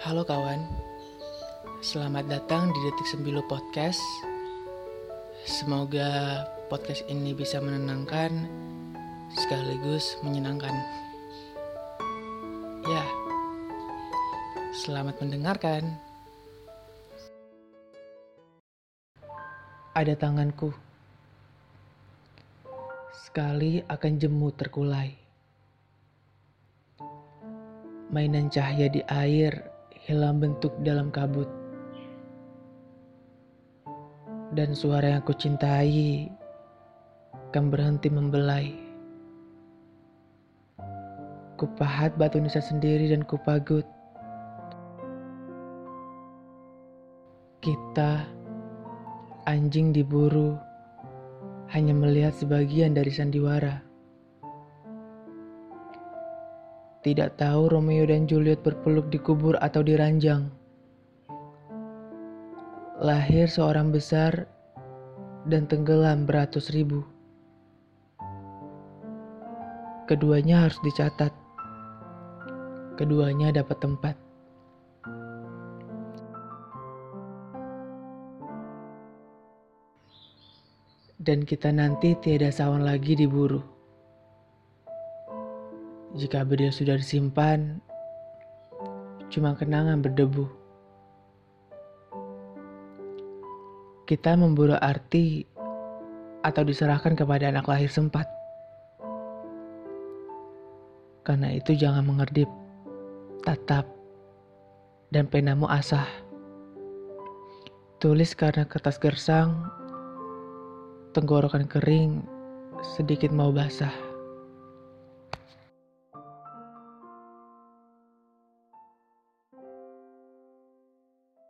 Halo kawan, selamat datang di Detik Sembilu Podcast. Semoga podcast ini bisa menenangkan sekaligus menyenangkan. Ya, selamat mendengarkan. Ada tanganku, sekali akan jemu terkulai. Mainan cahaya di air hilang bentuk dalam kabut. Dan suara yang aku cintai akan berhenti membelai. Kupahat batu nisa sendiri dan kupagut. Kita, anjing diburu, hanya melihat sebagian dari sandiwara. Tidak tahu Romeo dan Juliet berpeluk di kubur atau di ranjang. Lahir seorang besar dan tenggelam beratus ribu. Keduanya harus dicatat. Keduanya dapat tempat. Dan kita nanti tiada sawan lagi diburu. Jika beliau sudah disimpan, cuma kenangan berdebu. Kita memburu arti atau diserahkan kepada anak lahir sempat. Karena itu jangan mengerdip, tatap, dan penamu asah. Tulis karena kertas gersang, tenggorokan kering, sedikit mau basah.